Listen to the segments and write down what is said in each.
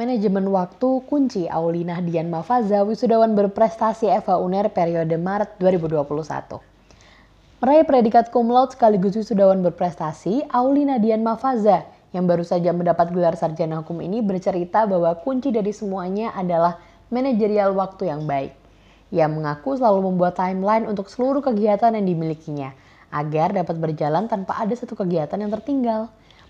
Manajemen waktu kunci Aulina Dian Mafaza wisudawan berprestasi Eva Uner periode Maret 2021. Meraih predikat cum laude sekaligus wisudawan berprestasi, Aulina Dian Mafaza yang baru saja mendapat gelar sarjana hukum ini bercerita bahwa kunci dari semuanya adalah manajerial waktu yang baik. Ia mengaku selalu membuat timeline untuk seluruh kegiatan yang dimilikinya agar dapat berjalan tanpa ada satu kegiatan yang tertinggal.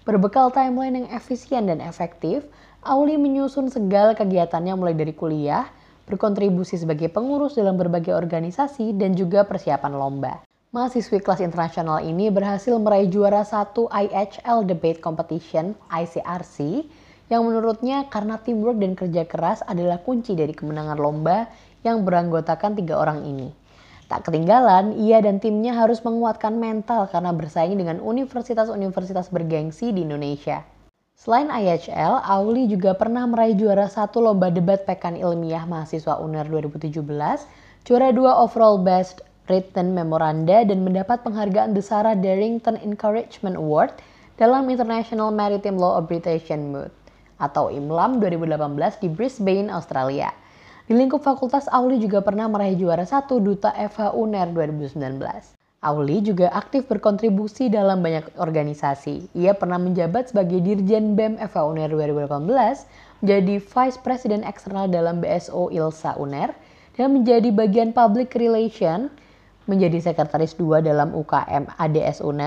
Berbekal timeline yang efisien dan efektif, Auli menyusun segala kegiatannya mulai dari kuliah, berkontribusi sebagai pengurus dalam berbagai organisasi, dan juga persiapan lomba. Mahasiswi kelas internasional ini berhasil meraih juara satu IHL Debate Competition ICRC yang menurutnya karena teamwork dan kerja keras adalah kunci dari kemenangan lomba yang beranggotakan tiga orang ini. Tak ketinggalan, ia dan timnya harus menguatkan mental karena bersaing dengan universitas-universitas bergengsi di Indonesia. Selain IHL, Auli juga pernah meraih juara satu lomba debat pekan ilmiah mahasiswa UNER 2017, juara dua overall best written memoranda dan mendapat penghargaan The Sarah Darrington Encouragement Award dalam International Maritime Law Arbitration Moot atau IMLAM 2018 di Brisbane, Australia. Di lingkup fakultas, Auli juga pernah meraih juara satu Duta FH UNER 2019. Auli juga aktif berkontribusi dalam banyak organisasi. Ia pernah menjabat sebagai Dirjen BEM FA UNER 2018, menjadi Vice President Eksternal dalam BSO ILSA UNER, dan menjadi bagian Public Relation, menjadi Sekretaris 2 dalam UKM ADS UNER,